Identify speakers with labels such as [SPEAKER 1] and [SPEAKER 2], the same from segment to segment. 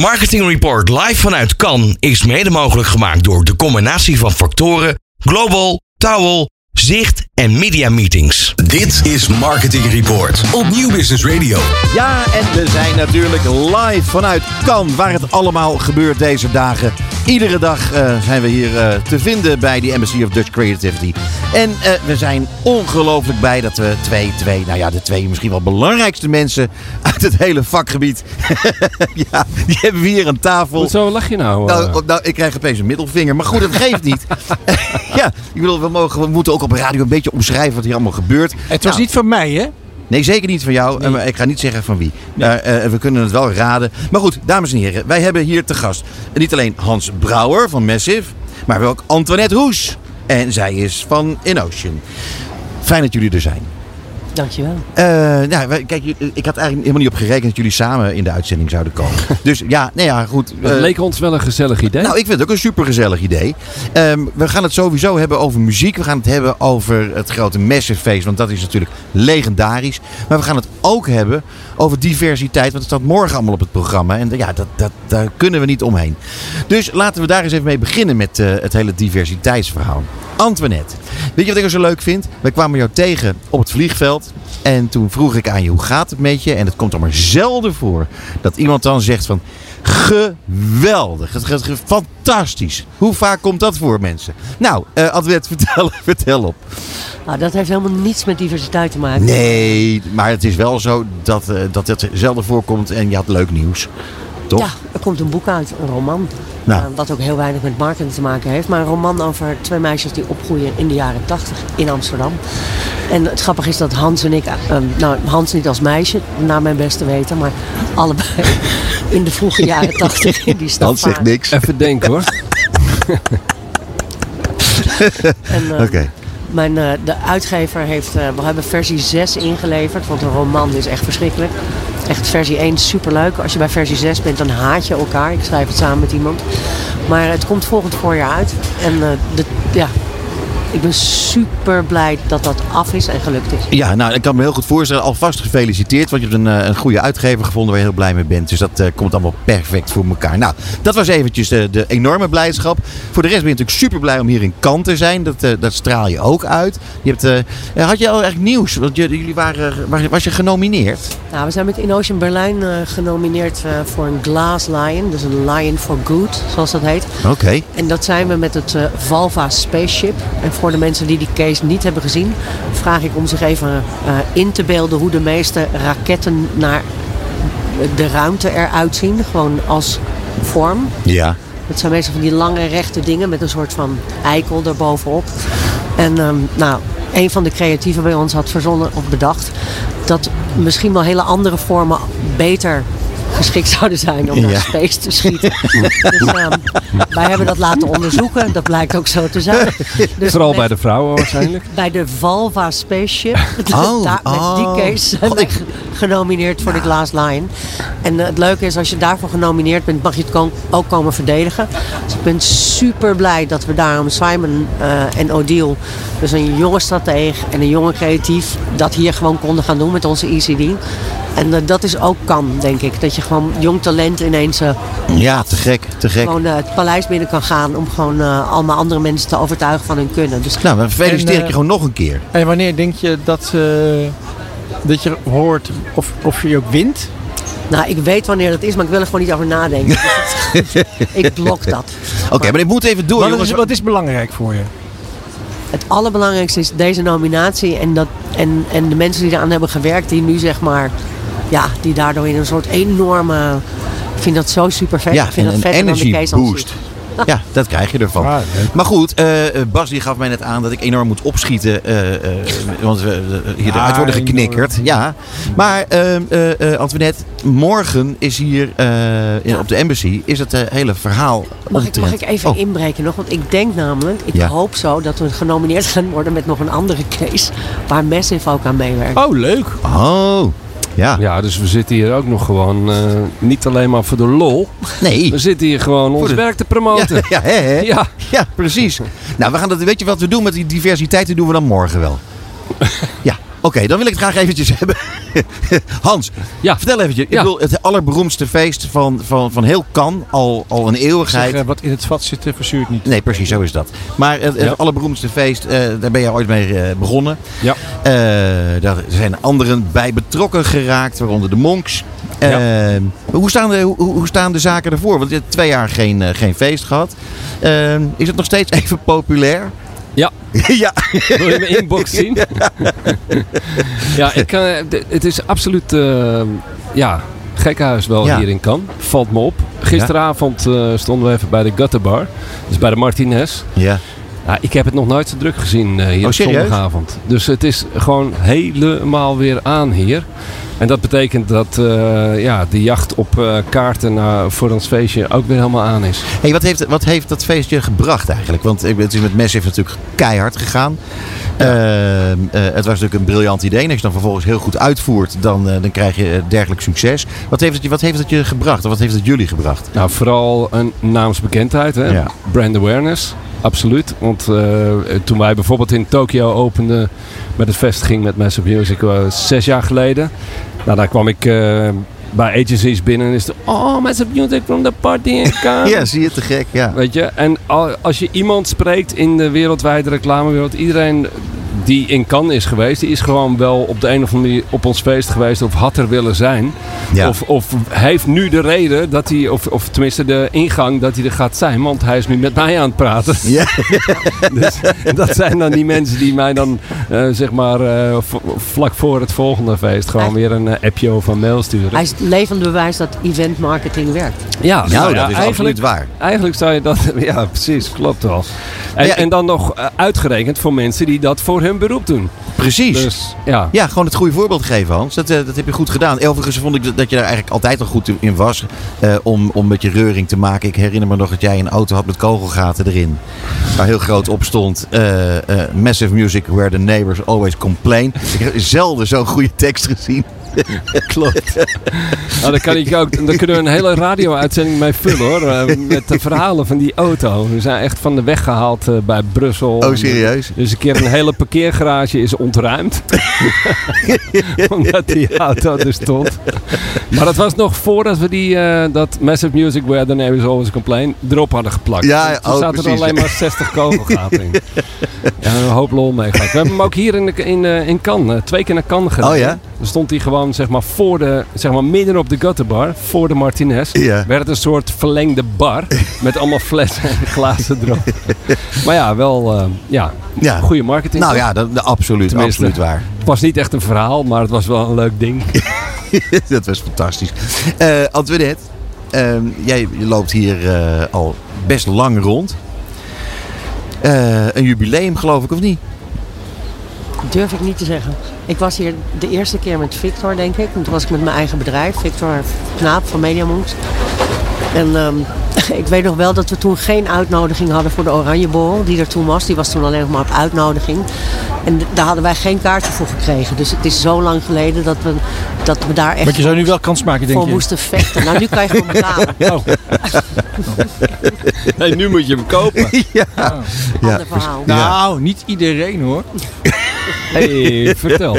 [SPEAKER 1] Marketing Report live vanuit Cannes is mede mogelijk gemaakt door de combinatie van factoren Global, Towel, Zicht en Media Meetings.
[SPEAKER 2] Dit is Marketing Report op Nieuw Business Radio.
[SPEAKER 3] Ja, en we zijn natuurlijk live vanuit Cannes, waar het allemaal gebeurt deze dagen. Iedere dag eh, zijn we hier eh, te vinden bij de Embassy of Dutch Creativity. En eh, we zijn ongelooflijk blij dat we twee, twee, nou ja, de twee misschien wel belangrijkste mensen uit het hele vakgebied. ja, die hebben we hier aan tafel.
[SPEAKER 4] Hoezo lach je nou?
[SPEAKER 3] Nou, nou, ik krijg opeens een middelvinger. Maar goed, dat geeft niet. ja, ik bedoel, we, mogen, we moeten ook op radio een beetje omschrijven wat hier allemaal gebeurt.
[SPEAKER 5] Het was
[SPEAKER 3] Nou,
[SPEAKER 5] niet van mij, hè?
[SPEAKER 3] Nee, zeker niet van jou. Eh, ik ga niet zeggen van wie. Eh, eh, we kunnen het wel raden. Maar goed, dames en heren. Wij hebben hier te gast niet alleen Hans Brouwer van Massive. Maar ook Antoinette Hoes. En zij is van InOcean. Fijn dat jullie er zijn.
[SPEAKER 6] Dankjewel.
[SPEAKER 3] Eh, nou, kijk, ik had eigenlijk helemaal niet op gerekend dat jullie samen in de uitzending zouden komen. Dus ja, nou ja, goed.
[SPEAKER 4] Het
[SPEAKER 3] eh,
[SPEAKER 4] leek ons wel een gezellig idee.
[SPEAKER 3] nou, ik vind het ook een supergezellig idee. Ehm, we gaan het sowieso hebben over muziek. We gaan het hebben over het grote Massive Feest. Want dat is natuurlijk legendarisch. Maar we gaan het ook hebben over diversiteit. Want het staat morgen allemaal op het programma. En ja, dat, dat, daar kunnen we niet omheen. Dus laten we daar eens even mee beginnen met eh, het hele diversiteitsverhaal. Antoinette, weet je wat ik zo leuk vind? We kwamen jou tegen op het vliegveld. En toen vroeg ik aan je, hoe gaat het met je? En het komt er maar zelden voor dat iemand dan zegt van... Geweldig. Het gaat fantastisch. Hoe vaak komt dat voor, mensen? Nou, eh Adwet, vertel, vertel op.
[SPEAKER 6] Nou, dat heeft helemaal niets met diversiteit te maken.
[SPEAKER 3] Nee, maar het is wel zo dat, eh, dat het zelden voorkomt en je had leuk nieuws. Toch?
[SPEAKER 6] Ja, er komt een boek uit, een roman.
[SPEAKER 3] Nou.
[SPEAKER 6] eh, wat ook heel weinig met marketing te maken heeft. Maar een roman over twee meisjes die opgroeien in de jaren 80 in Amsterdam. En het grappige is dat Hans en ik, eh, nou Hans niet als meisje, naar mijn beste weten, maar allebei in de vroege jaren 80 in die stad.
[SPEAKER 3] Dat zegt niks.
[SPEAKER 4] Even denken hoor.
[SPEAKER 6] En, eh,
[SPEAKER 3] Oké.
[SPEAKER 6] Mijn, eh, de uitgever heeft, eh, we hebben versie 6 ingeleverd, want een roman is echt verschrikkelijk. Echt versie 1 is superleuk. Als je bij versie 6 bent, dan haat je elkaar. Ik schrijf het samen met iemand. Maar het komt volgend voorjaar uit. En eh, de, ja, ik ben super blij dat dat af is en gelukt is.
[SPEAKER 3] Ja, nou, ik kan me heel goed voorstellen. Alvast gefeliciteerd, want je hebt een, eh, een goede uitgever gevonden waar je heel blij mee bent. Dus dat eh, komt allemaal perfect voor elkaar. Nou, dat was eventjes de, de enorme blijdschap. Voor de rest ben je natuurlijk super blij om hier in Kant te zijn. Dat, eh, dat straal je ook uit. Je hebt, eh, eh, had je al echt nieuws? Want jullie waren, was je genomineerd?
[SPEAKER 6] Nou, we zijn met InOcean Berlijn eh, genomineerd eh, voor een Glass Lion. Dus een Lion for Good, zoals dat heet.
[SPEAKER 3] Oké.
[SPEAKER 6] En dat zijn we met het eh, Valva Spaceship. En voor de mensen die die case niet hebben gezien, vraag ik om zich even eh, in te beelden hoe de meeste raketten naar de ruimte eruit zien. Gewoon als vorm.
[SPEAKER 3] Ja.
[SPEAKER 6] Het zijn meestal van die lange rechte dingen met een soort van eikel erbovenop. En ehm, nou, een van de creatieven bij ons had verzonnen of bedacht dat misschien wel hele andere vormen beter geschikt zouden zijn om naar
[SPEAKER 3] Ja.
[SPEAKER 6] space te schieten. dus ehm, wij hebben dat laten onderzoeken. Dat blijkt ook zo te zijn. Dus
[SPEAKER 4] Vooral bij de vrouwen waarschijnlijk.
[SPEAKER 6] bij de Valva Spaceship.
[SPEAKER 3] Oh,
[SPEAKER 6] Daar, met
[SPEAKER 3] oh.
[SPEAKER 6] die case zijn wij
[SPEAKER 3] ik-
[SPEAKER 6] ge- genomineerd voor de Glass Lion. En eh, het leuke is, als je daarvoor genomineerd bent, mag je het ook komen verdedigen. Dus ik ben super blij dat we daarom Simon eh, en Odile, dus een jonge strateeg en een jonge creatief, dat hier gewoon konden gaan doen met onze ECD. En eh, dat is ook kan, denk ik. Dat je gewoon jong talent ineens eh,
[SPEAKER 3] Ja, te gek, te gek.
[SPEAKER 6] gewoon eh, het paleis binnen kan gaan om gewoon eh, allemaal andere mensen te overtuigen van hun kunnen. Dus
[SPEAKER 3] Nou, dan feliciteer
[SPEAKER 5] En,
[SPEAKER 3] ik
[SPEAKER 5] eh,
[SPEAKER 3] je gewoon nog een keer.
[SPEAKER 5] En wanneer denk je dat, eh, dat je hoort of, of je ook wint?
[SPEAKER 6] Nou, ik weet wanneer dat is, maar ik wil er gewoon niet over nadenken. Dus het- ik blok dat.
[SPEAKER 3] Oké, maar ik moet even door,
[SPEAKER 5] Wat
[SPEAKER 3] jongens.
[SPEAKER 5] is, wat is belangrijk voor je?
[SPEAKER 6] Het allerbelangrijkste is deze nominatie en, dat, en, en de mensen die eraan hebben gewerkt, die nu zeg maar, ja, die daardoor in een soort enorme. Ik vind dat zo super vet.
[SPEAKER 3] Ja,
[SPEAKER 6] ik vind
[SPEAKER 3] en
[SPEAKER 6] dat
[SPEAKER 3] een
[SPEAKER 6] vetter dan de
[SPEAKER 3] energy boost. Ja, dat krijg je ervan.
[SPEAKER 5] Ah.
[SPEAKER 3] Maar goed, eh, Bas die gaf mij net aan dat ik enorm moet opschieten. eh, eh, want we eh, hier eruit
[SPEAKER 5] Ah,
[SPEAKER 3] worden
[SPEAKER 5] enorm.
[SPEAKER 3] geknikkerd. Ja. Maar ehm, eh, eh, Antoinette, morgen is hier eh, in- op de embassy is het hele verhaal
[SPEAKER 6] Mag ik, mag ik even
[SPEAKER 3] Oh,
[SPEAKER 6] inbreken nog? Want ik denk namelijk, ik
[SPEAKER 3] Ja.
[SPEAKER 6] hoop zo dat we genomineerd gaan worden met nog een andere case waar Massive ook aan meewerkt.
[SPEAKER 5] Oh, leuk.
[SPEAKER 3] Oh, ja.
[SPEAKER 4] Ja, dus we zitten hier ook nog gewoon eh, niet alleen maar voor de lol.
[SPEAKER 3] Nee.
[SPEAKER 4] We zitten hier gewoon ons
[SPEAKER 3] de-
[SPEAKER 4] werk te
[SPEAKER 3] Ja,
[SPEAKER 4] promoten.
[SPEAKER 3] ja, hè, hè?
[SPEAKER 4] Ja.
[SPEAKER 3] Ja, precies. Nou, we gaan dat, weet je wat we doen met die diversiteit? Dat doen we dan morgen wel. Ja, Oké, dan wil ik het graag eventjes hebben. Hans,
[SPEAKER 4] Ja.
[SPEAKER 3] vertel eventjes. Ik
[SPEAKER 4] Ja.
[SPEAKER 3] bedoel, het allerberoemdste feest van, van, van heel Cannes, al, al een eeuwigheid.
[SPEAKER 5] Zeg, eh, wat in het vat zit, eh, verzuurt niet.
[SPEAKER 3] Nee, precies, zo is dat. Maar het, het
[SPEAKER 4] Ja.
[SPEAKER 3] allerberoemdste feest, eh, daar ben je ooit mee begonnen.
[SPEAKER 4] Ja.
[SPEAKER 3] Eh, daar zijn anderen bij betrokken geraakt, waaronder de monks. Eh, hoe, staan de, hoe, hoe staan de zaken ervoor? Want je hebt twee jaar geen, geen feest gehad. Eh, is het nog steeds even populair?
[SPEAKER 4] Ja.
[SPEAKER 3] ja.
[SPEAKER 4] Wil je mijn inbox zien? ja, ik, eh, d- het is absoluut eh, ja, gekkenhuis wel
[SPEAKER 3] Ja.
[SPEAKER 4] hier in Cannes. Valt me op. Gisteravond eh, stonden we even bij de Gutter Bar. Dus bij de Martinez.
[SPEAKER 3] ja.
[SPEAKER 4] Ja, ik heb het nog nooit zo druk gezien eh, hier
[SPEAKER 3] Oh,
[SPEAKER 4] op zondagavond. Dus het is gewoon helemaal weer aan hier. En dat betekent dat eh, ja, de jacht op eh, kaarten naar, voor ons feestje ook weer helemaal aan is.
[SPEAKER 3] Hey, wat, heeft, wat heeft dat feestje gebracht eigenlijk? Want het is met Massive natuurlijk keihard gegaan. Ehm, eh, het was natuurlijk een briljant idee. En als je dan vervolgens heel goed uitvoert, dan, dan krijg je dergelijk succes. Wat heeft, het, je- wat heeft het je gebracht? Of wat heeft het jullie gebracht?
[SPEAKER 4] Nou, vooral een naamsbekendheid, hè?
[SPEAKER 3] Ja.
[SPEAKER 4] brand awareness. Absoluut. Want eh, toen wij bijvoorbeeld in Tokio openden met het vestiging met Massive Music eh, zes jaar geleden. Nou, daar kwam ik eh, bij agencies binnen en is het... Oh, Massive Music from the party in Cannes.
[SPEAKER 3] Ja, zie je te gek. Ja.
[SPEAKER 4] Weet je, en al- als je iemand spreekt in de wereldwijde reclamewereld, iedereen die in Cannes is geweest, die is gewoon wel op de een of andere manier op ons feest geweest of had er willen zijn.
[SPEAKER 3] Ja.
[SPEAKER 4] Of, of heeft nu de reden dat hij, of, of tenminste de ingang dat hij er gaat zijn, want hij is nu met mij aan het praten.
[SPEAKER 3] Ja.
[SPEAKER 4] Dus dat zijn dan die mensen die mij dan, eh, zeg maar, eh, vlak voor het volgende feest gewoon weer een eh, appje of een mail sturen.
[SPEAKER 6] Hij is het levende bewijs dat event marketing werkt.
[SPEAKER 4] ja,
[SPEAKER 3] Nou,
[SPEAKER 4] nou ja,
[SPEAKER 3] dat is
[SPEAKER 4] eigenlijk,
[SPEAKER 3] absoluut waar.
[SPEAKER 4] Eigenlijk zou je dat... Ja, precies. Klopt wel. En,
[SPEAKER 3] Ja,
[SPEAKER 4] en dan nog uitgerekend voor mensen die dat voor hun beroep doen.
[SPEAKER 3] Precies.
[SPEAKER 4] Dus ja.
[SPEAKER 3] Ja, gewoon het goede voorbeeld geven, Hans. Dat, eh, dat heb je goed gedaan. Overigens vond ik dat- je daar eigenlijk altijd al goed in was. eh, om, om met je reuring te maken. Ik herinner me nog dat jij een auto had met kogelgaten erin. Waar heel groot op stond. eh, massive music where the neighbors always complain. Ik heb zelden zo'n goede tekst gezien.
[SPEAKER 4] Klopt. Nou, daar, kan ik ook, daar kunnen we een hele radio-uitzending mee vullen hoor. Eh, Met de verhalen van die auto. We zijn echt van de weg gehaald eh, bij Brussel.
[SPEAKER 3] Oh, serieus?
[SPEAKER 4] Dus een keer een hele parkeergarage is ontruimd. Omdat die auto er stond. Maar dat was nog voordat we die, eh, dat Massive Music Where the Neighbors Always Complain erop hadden geplakt.
[SPEAKER 3] Ja,
[SPEAKER 4] Toen
[SPEAKER 3] oh,
[SPEAKER 4] zaten er alleen maar 60 kogelgaten in. Ja, een hoop lol mee gehad. We hebben hem ook hier in, de, in, in Cannes, twee keer naar Cannes gedaan.
[SPEAKER 3] Oh ja?
[SPEAKER 4] Dan stond hij gewoon zeg maar, voor de, zeg maar midden op de gutterbar, voor de Martinez.
[SPEAKER 3] Ja.
[SPEAKER 4] Werd het een soort verlengde bar met allemaal flessen en glazen erop. maar ja, wel eh, ja,
[SPEAKER 3] Ja.
[SPEAKER 4] goede marketing.
[SPEAKER 3] Nou
[SPEAKER 4] toch?
[SPEAKER 3] ja, dat, dat- absoluut,
[SPEAKER 4] Tenminste.
[SPEAKER 3] absoluut waar.
[SPEAKER 4] Het was niet echt een verhaal, maar het was wel een leuk ding.
[SPEAKER 3] dat was fantastisch. Eh Antoinette, ehm, jij loopt hier eh, al best lang rond. Een jubileum geloof ik, of niet?
[SPEAKER 6] Durf ik niet te zeggen. Ik was hier de eerste keer met Victor, denk ik. En toen was ik met mijn eigen bedrijf, Victor Knaap van Mediamonks. En ehm, ik weet nog wel dat we toen geen uitnodiging hadden voor de Oranjeborrel, die er toen was. Die was toen alleen nog maar op uitnodiging. En daar hadden wij geen kaartje voor gekregen. Dus het is zo lang geleden dat we, dat we daar echt
[SPEAKER 5] Want je zou nu wel kans maken, denk
[SPEAKER 6] voor
[SPEAKER 5] je?
[SPEAKER 6] moesten vechten. Nou, nu kan je gewoon betalen.
[SPEAKER 5] Oh,
[SPEAKER 4] Hey, nu moet je hem kopen.
[SPEAKER 3] ja.
[SPEAKER 6] Ander verhaal.
[SPEAKER 5] nou, niet iedereen hoor.
[SPEAKER 4] Hey, vertel.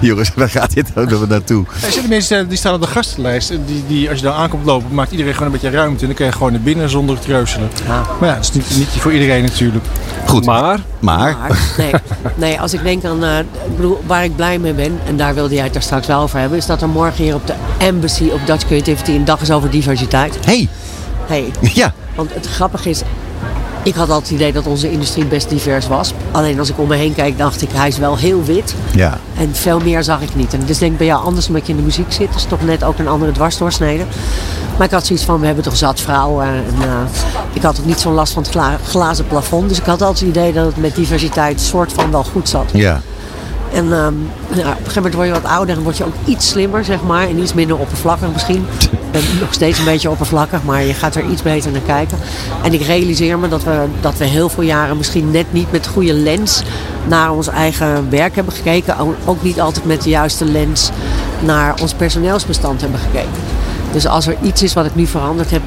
[SPEAKER 3] Jongens, waar gaat dit ook nog naartoe?
[SPEAKER 5] Er zitten mensen eh, die staan op de gastenlijst. en Die, die, als je daar aankomt lopen, maakt iedereen gewoon een beetje ruimte. En dan kan je gewoon naar binnen zonder te treuzelen.
[SPEAKER 6] Ja.
[SPEAKER 5] Maar ja, dat is niet, niet voor iedereen natuurlijk.
[SPEAKER 3] Goed,
[SPEAKER 4] Maar,
[SPEAKER 3] maar
[SPEAKER 6] Maar, nee, nee, als ik denk aan, eh, ik bedoel, waar ik blij mee ben, en daar wilde jij het daar straks wel over hebben, is dat er morgen hier op de Embassy op Dutch Creativity een dag is over diversiteit.
[SPEAKER 3] hey,
[SPEAKER 6] Hey,
[SPEAKER 3] ja,
[SPEAKER 6] want het grappige is, ik had altijd het idee dat onze industrie best divers was. Alleen als ik om me heen kijk, dacht ik, hij is wel heel wit.
[SPEAKER 3] ja.
[SPEAKER 6] En veel meer zag ik niet. En dus denk ik bij jou anders omdat je in de muziek zit. is toch net ook een andere dwarsdoorsnede. Maar ik had zoiets van, we hebben toch zat vrouwen. En eh, ik had ook niet zo'n last van het gla- glazen plafond. Dus ik had altijd het idee dat het met diversiteit soort van wel goed zat.
[SPEAKER 3] ja.
[SPEAKER 6] En ehm, nou, op een gegeven moment word je wat ouder en word je ook iets slimmer, zeg maar. En iets minder oppervlakkig misschien. Ben nog steeds een beetje oppervlakkig, maar je gaat er iets beter naar kijken. En ik realiseer me dat we, dat we heel veel jaren misschien net niet met goede lens naar ons eigen werk hebben gekeken. Ook niet altijd met de juiste lens naar ons personeelsbestand hebben gekeken. Dus als er iets is wat ik nu veranderd heb,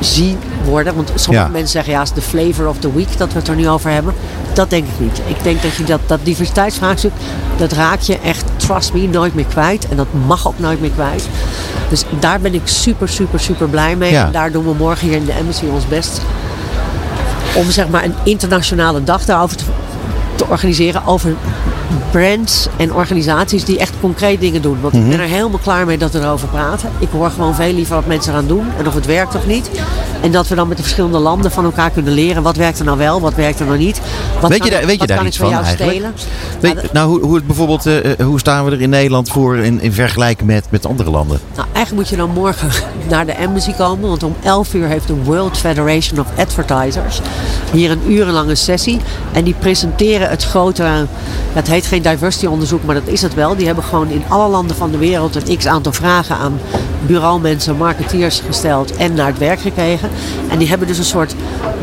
[SPEAKER 6] zien worden. Want sommige
[SPEAKER 3] Ja.
[SPEAKER 6] mensen zeggen ja, het is de flavor of the week dat we het er nu over hebben. Dat denk ik niet. Ik denk dat je dat, dat diversiteitsvraagstuk, dat raak je echt, trust me, nooit meer kwijt. En dat mag ook nooit meer kwijt. Dus daar ben ik super, super, super blij mee.
[SPEAKER 3] Ja.
[SPEAKER 6] En daar doen we morgen hier in de Embassy ons best om zeg maar een internationale dag daarover te, te organiseren. Over brands en organisaties die echt concreet dingen doen. Want ik ben er helemaal klaar mee dat we erover praten. Ik hoor gewoon veel liever wat mensen gaan doen en of het werkt of niet. En dat we dan met de verschillende landen van elkaar kunnen leren. Wat werkt er nou wel, wat werkt er nou niet. Wat
[SPEAKER 3] Weet je daar- weet je daar iets
[SPEAKER 6] van jou
[SPEAKER 3] eigenlijk?
[SPEAKER 6] stelen?
[SPEAKER 3] Weet,
[SPEAKER 6] dat-
[SPEAKER 3] nou, hoe, hoe het bijvoorbeeld, eh, eh, hoe staan we er in Nederland voor in, in vergelijking met, met andere landen?
[SPEAKER 6] Nou, eigenlijk moet je dan morgen naar de embassy komen. Want om 11 uur heeft de World Federation of Advertisers hier een urenlange sessie. En die presenteren het grote, het heet geen diversity onderzoek, maar dat is het wel. Die hebben gewoon in alle landen van de wereld een x aantal vragen aan bureaumensen, marketeers gesteld en naar het werk gekregen. En die hebben dus een soort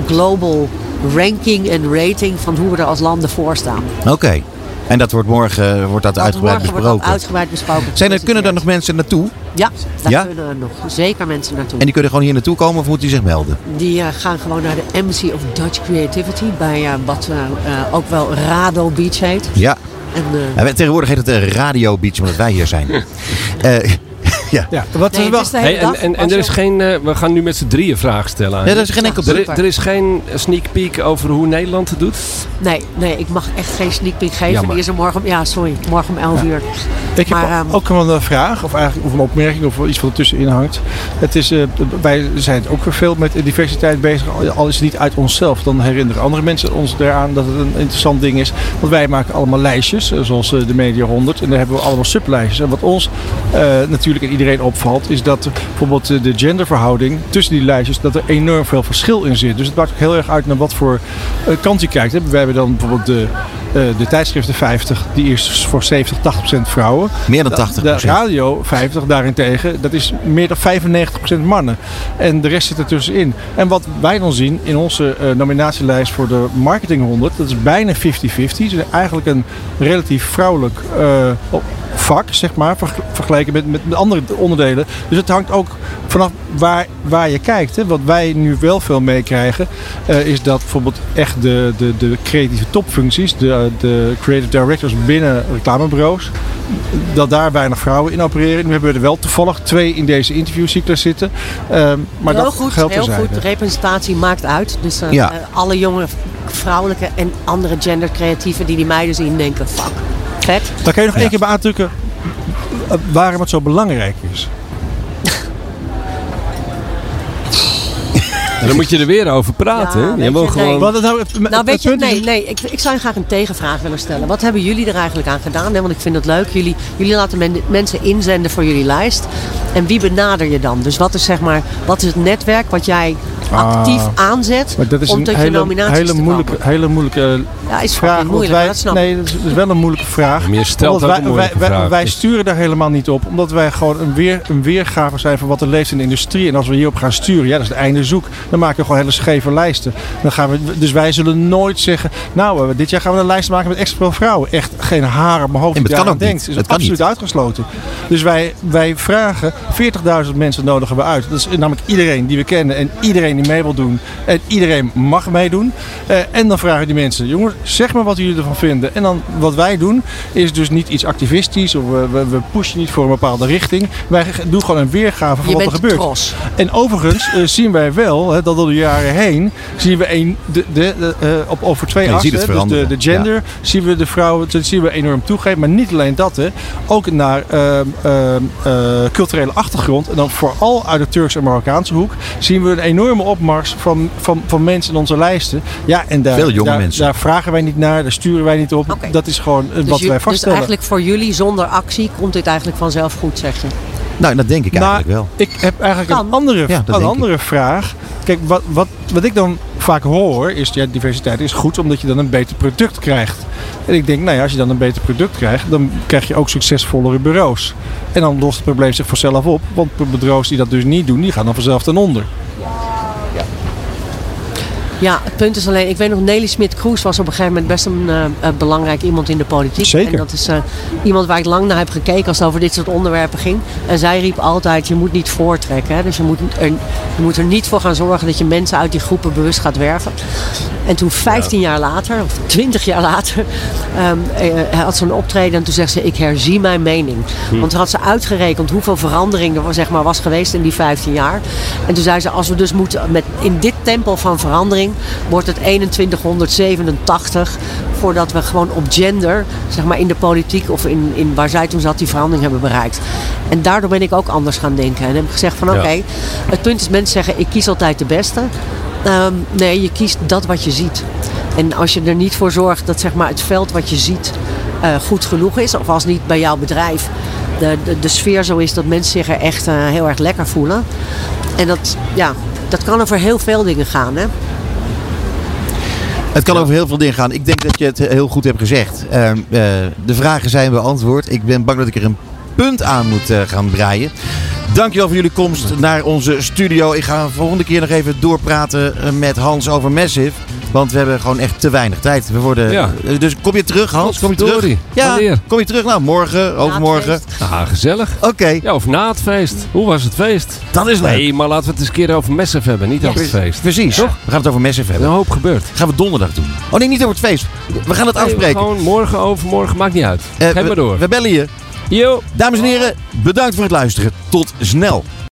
[SPEAKER 6] global ranking en rating van hoe we er als landen voor staan.
[SPEAKER 3] Oké. En dat wordt morgen eh, wordt dat
[SPEAKER 6] Dat
[SPEAKER 3] uitgebreid
[SPEAKER 6] morgen
[SPEAKER 3] besproken.
[SPEAKER 6] wordt dat uitgebreid besproken.
[SPEAKER 3] Zijn er, kunnen er nog mensen naartoe?
[SPEAKER 6] Ja, daar
[SPEAKER 3] Ja?
[SPEAKER 6] kunnen er nog zeker mensen naartoe.
[SPEAKER 3] En die kunnen gewoon hier naartoe komen of moet die zich melden?
[SPEAKER 6] Die eh, gaan gewoon naar de Embassy of Dutch Creativity bij eh, wat eh, ook wel Rado Beach heet.
[SPEAKER 3] Ja.
[SPEAKER 6] En, eh,
[SPEAKER 3] Ja, we- tegenwoordig heet het een Radio Beach, omdat wij hier zijn. Ja.
[SPEAKER 5] Ja, wat
[SPEAKER 6] nee,
[SPEAKER 5] is wel...
[SPEAKER 4] Hey, en, en, er is geen, eh, we gaan nu met z'n drieën vragen stellen aan
[SPEAKER 3] er is geen enkel
[SPEAKER 4] er, er is geen sneak peek over hoe Nederland het doet.
[SPEAKER 6] Nee, nee, ik mag echt geen sneak peek geven.
[SPEAKER 4] Jammer.
[SPEAKER 6] Die is er morgen om, ja, sorry, morgen om 11 uur.
[SPEAKER 5] Ik heb
[SPEAKER 6] Maar, ehm,
[SPEAKER 5] ook wel een vraag, of eigenlijk of een opmerking, of iets wat ertussenin hangt. Het is, eh, wij zijn ook weer veel met diversiteit bezig, al is het niet uit onszelf. Dan herinneren andere mensen ons eraan dat het een interessant ding is. Want wij maken allemaal lijstjes, eh, zoals de Media 100. En daar hebben we allemaal sublijstjes. En wat ons eh, natuurlijk en iedereen opvalt, is dat bijvoorbeeld de genderverhouding tussen die lijstjes, dat er enorm veel verschil in zit. Dus het maakt ook heel erg uit naar wat voor eh, kant je kijkt. Wij hebben dan bijvoorbeeld de, eh, de tijdschriften 50, die is voor 70, 80 procent vrouwen.
[SPEAKER 3] Meer dan 80%
[SPEAKER 5] De radio 50 daarentegen, dat is meer dan 95% mannen. En de rest zit er tussenin. En wat wij dan zien in onze eh, nominatielijst voor de Marketing 100, dat is bijna 50-50. Dus eigenlijk een relatief vrouwelijk op- vak, zeg maar, verg- vergeleken met, met, andere onderdelen. Dus het hangt ook vanaf waar, waar je kijkt. Hè. Wat wij nu wel veel meekrijgen, eh, is dat bijvoorbeeld echt de, de, de creatieve topfuncties, de, de creative directors binnen reclamebureaus, dat daar weinig vrouwen in opereren. Nu hebben we er wel toevallig twee in deze interviewcyclus zitten. Ehm, maar
[SPEAKER 6] heel
[SPEAKER 5] dat
[SPEAKER 6] goed,
[SPEAKER 5] geldt
[SPEAKER 6] heel
[SPEAKER 5] terzijde.
[SPEAKER 6] goed. Representatie maakt uit. Dus
[SPEAKER 3] Ja.
[SPEAKER 6] eh, alle jonge vrouwelijke en andere gendercreatieven die die meiden zien denken, fuck, vet.
[SPEAKER 5] Dan kan je nog één keer benadrukken eh, waarom het zo belangrijk is.
[SPEAKER 4] En dan moet je er weer over praten.
[SPEAKER 6] Ja,
[SPEAKER 4] je wil gewoon...
[SPEAKER 6] nee.
[SPEAKER 5] Nou, het,
[SPEAKER 6] Nou, weet je, nee, nee ik, ik zou je graag een tegenvraag willen stellen. Wat hebben jullie er eigenlijk aan gedaan? Hè? Want ik vind het leuk. Jullie, jullie laten men- mensen inzenden voor jullie lijst. En wie benader je dan? Dus wat is, zeg maar, wat is het netwerk wat jij actief aanzet
[SPEAKER 5] Ah. Maar dat is
[SPEAKER 6] om
[SPEAKER 5] een
[SPEAKER 6] tot je
[SPEAKER 5] hele,
[SPEAKER 6] nominaties
[SPEAKER 5] hele,
[SPEAKER 6] te
[SPEAKER 5] moeilijke,
[SPEAKER 6] komen?
[SPEAKER 5] hele moeilijke
[SPEAKER 6] Ja, is
[SPEAKER 5] vraag.
[SPEAKER 6] moeilijk,
[SPEAKER 5] wij,
[SPEAKER 6] dat snap ik.
[SPEAKER 5] nee, dat is, wel een moeilijke vraag.
[SPEAKER 4] Maar je stelt
[SPEAKER 5] wij,
[SPEAKER 4] een moeilijke
[SPEAKER 5] wij, wij,
[SPEAKER 4] vraag.
[SPEAKER 5] wij sturen daar helemaal niet op. Omdat wij gewoon een, weer, een weergave zijn van wat er leeft in de industrie. En als we hierop gaan sturen, ja, dat is het einde zoek. Dan maken we gewoon hele scheve lijsten. Dan gaan we, dus wij zullen nooit zeggen... Nou, eh, dit jaar gaan we een lijst maken met extra veel vrouwen. Echt geen haar op mijn hoofd
[SPEAKER 3] En
[SPEAKER 5] die
[SPEAKER 3] dat kan ook
[SPEAKER 5] denkt. Is absoluut uitgesloten. Dus wij, wij vragen 40.000 mensen nodigen we uit. Dat is namelijk iedereen die we kennen. En iedereen die mee wil doen. En iedereen mag meedoen. Eh, en dan vragen die mensen, jongens, zeg maar wat jullie ervan vinden. En dan wat wij doen, is dus niet iets activistisch. Of we, we, we pushen niet voor een bepaalde richting. Wij doen gewoon een weergave van
[SPEAKER 6] Je
[SPEAKER 5] wat er
[SPEAKER 6] bent
[SPEAKER 5] gebeurt.
[SPEAKER 6] tros.
[SPEAKER 5] En overigens eh, zien wij wel, hè, dat door de jaren heen, zien we een, de, de, de, eh, op, over twee
[SPEAKER 3] Ja,
[SPEAKER 5] assen. dus de, de gender, zien we de vrouwen, dat zien we enorm toegeven. Maar niet alleen dat, hè, ook naar ehm, ehm, eh, culturele achtergrond. En dan vooral uit de Turks en Marokkaanse hoek zien we een enorme opmars van, van, van mensen in onze lijsten. Ja, en daar,
[SPEAKER 3] Veel jonge
[SPEAKER 5] daar,
[SPEAKER 3] mensen.
[SPEAKER 5] daar vragen wij niet naar, daar sturen wij niet op. Dat is gewoon eh,
[SPEAKER 6] Dus,
[SPEAKER 5] wat wij
[SPEAKER 6] dus
[SPEAKER 5] vaststellen.
[SPEAKER 6] eigenlijk voor jullie zonder actie komt dit eigenlijk vanzelf goed, zeg je.
[SPEAKER 3] Nou, dat denk ik
[SPEAKER 5] Nou,
[SPEAKER 3] eigenlijk wel.
[SPEAKER 5] Ik heb eigenlijk
[SPEAKER 6] Kan.
[SPEAKER 5] een andere,
[SPEAKER 3] Ja,
[SPEAKER 5] een andere vraag. Kijk, wat, wat, wat ik dan vaak hoor is, ja, diversiteit is goed omdat je dan een beter product krijgt. En ik denk, nou ja, als je dan een beter product krijgt, dan krijg je ook succesvollere bureaus. En dan lost het probleem zich vanzelf op, want bureaus die dat dus niet doen, die gaan dan vanzelf ten onder.
[SPEAKER 6] Ja, het punt is alleen, ik weet nog, Nelly Smit-Kroes was op een gegeven moment best een eh, eh, belangrijk iemand in de politiek.
[SPEAKER 5] Zeker.
[SPEAKER 6] En dat is eh, iemand waar ik lang naar heb gekeken als het over dit soort onderwerpen ging. En zij riep altijd, je moet niet voortrekken. Hè? Dus je moet, er, je moet er niet voor gaan zorgen dat je mensen uit die groepen bewust gaat werven. En toen 15 jaar later, of 20 jaar later, ehm, eh, had ze een optreden en toen zegt ze, ik herzie mijn mening. Want toen had ze uitgerekend hoeveel verandering er zeg maar, was geweest in die 15 jaar. En toen zei ze, als we dus moeten, met, in dit tempo van verandering, wordt het 2187 voordat we gewoon op gender, zeg maar in de politiek of in, in waar zij toen zat, die verandering hebben bereikt. En daardoor ben ik ook anders gaan denken. En heb ik gezegd van oké, het punt is mensen zeggen, ik kies altijd de beste. Ehm, nee, je kiest dat wat je ziet. En als je er niet voor zorgt dat zeg maar, het veld wat je ziet eh, goed genoeg is, of als niet bij jouw bedrijf de, de, de sfeer zo is dat mensen zich er echt eh, heel erg lekker voelen. En dat, ja, dat kan over heel veel dingen gaan. Hè?
[SPEAKER 3] Het kan over heel veel dingen gaan. Ik denk dat je het heel goed hebt gezegd. Ehm, eh, de vragen zijn beantwoord. Ik ben bang dat ik er een punt aan moet gaan breien. Dankjewel voor jullie komst naar onze studio. Ik ga de volgende keer nog even doorpraten eh, met Hans over Massive. Want we hebben gewoon echt te weinig tijd. We worden,
[SPEAKER 4] Ja.
[SPEAKER 3] eh, Dus kom je terug, Hans? Kom je terug?
[SPEAKER 4] Godverdorie.
[SPEAKER 3] Ja,
[SPEAKER 4] Wanneer?
[SPEAKER 3] kom je terug? Nou, morgen, overmorgen.
[SPEAKER 6] het feest.
[SPEAKER 4] Ah, gezellig.
[SPEAKER 3] Oké,
[SPEAKER 4] Ja, of na het feest. Hoe was het feest?
[SPEAKER 3] dat is leuk.
[SPEAKER 4] Nee, maar laten we het eens een keer over Massive hebben, niet over het feest.
[SPEAKER 3] Precies. We gaan het over Massive hebben.
[SPEAKER 4] een hoop gebeurd.
[SPEAKER 3] gaan we donderdag doen. Oh nee, niet over het feest. We gaan het
[SPEAKER 4] Nee,
[SPEAKER 3] afspreken.
[SPEAKER 4] gewoon morgen, overmorgen, maakt niet uit.
[SPEAKER 3] Eh,
[SPEAKER 4] Geef
[SPEAKER 3] we-
[SPEAKER 4] maar door.
[SPEAKER 3] We bellen je.
[SPEAKER 4] Yo.
[SPEAKER 3] Dames en heren, bedankt voor het luisteren. Tot snel.